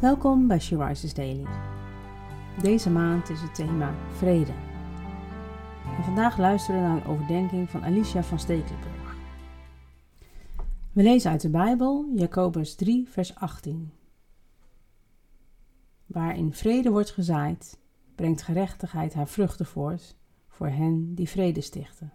Welkom bij She Daily. Deze maand is het thema vrede. En vandaag luisteren we naar een overdenking van Alicia van Stekelenburg. We lezen uit de Bijbel Jacobus 3, vers 18. Waarin vrede wordt gezaaid, brengt gerechtigheid haar vruchten voort voor hen die vrede stichten.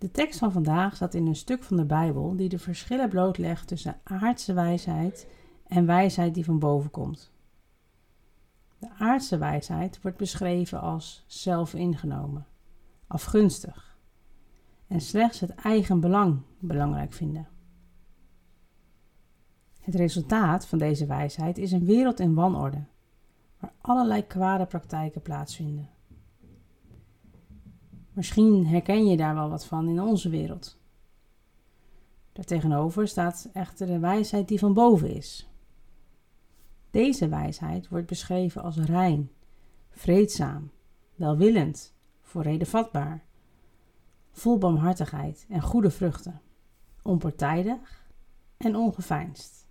De tekst van vandaag staat in een stuk van de Bijbel die de verschillen blootlegt tussen aardse wijsheid en wijsheid die van boven komt. De aardse wijsheid wordt beschreven als zelfingenomen, afgunstig en slechts het eigen belang belangrijk vinden. Het resultaat van deze wijsheid is een wereld in wanorde, waar allerlei kwade praktijken plaatsvinden. Misschien herken je daar wel wat van in onze wereld. Daartegenover staat echter de wijsheid die van boven is. Deze wijsheid wordt beschreven als rein, vreedzaam, welwillend, voor reden vatbaar, vol barmhartigheid en goede vruchten, onpartijdig en ongeveinsd.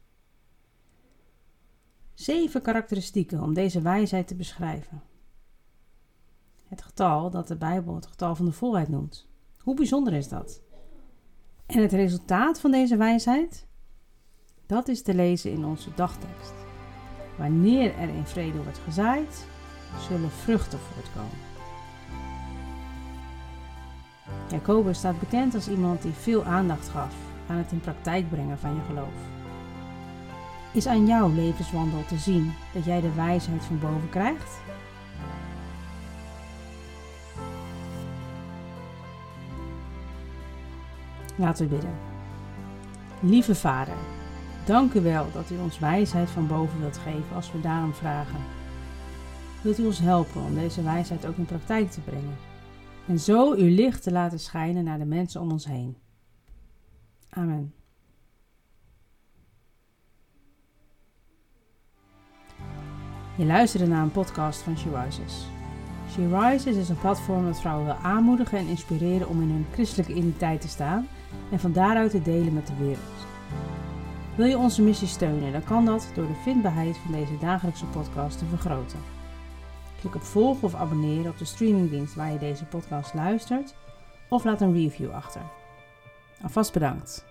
Zeven karakteristieken om deze wijsheid te beschrijven. Het getal dat de Bijbel het getal van de volheid noemt. Hoe bijzonder is dat? En het resultaat van deze wijsheid? Dat is te lezen in onze dagtekst. Wanneer er in vrede wordt gezaaid, zullen vruchten voortkomen. Jacobus staat bekend als iemand die veel aandacht gaf aan het in praktijk brengen van je geloof. Is aan jouw levenswandel te zien dat jij de wijsheid van boven krijgt? Laten we bidden. Lieve Vader, dank u wel dat u ons wijsheid van boven wilt geven als we daarom vragen. Wilt u ons helpen om deze wijsheid ook in praktijk te brengen en zo uw licht te laten schijnen naar de mensen om ons heen. Amen. Je luisterde naar een podcast van She Rises. She Rises is een platform dat vrouwen wil aanmoedigen en inspireren om in hun christelijke identiteit te staan en van daaruit te delen met de wereld. Wil je onze missie steunen, dan kan dat door de vindbaarheid van deze dagelijkse podcast te vergroten. Klik op volgen of abonneren op de streamingdienst waar je deze podcast luistert of laat een review achter. Alvast bedankt.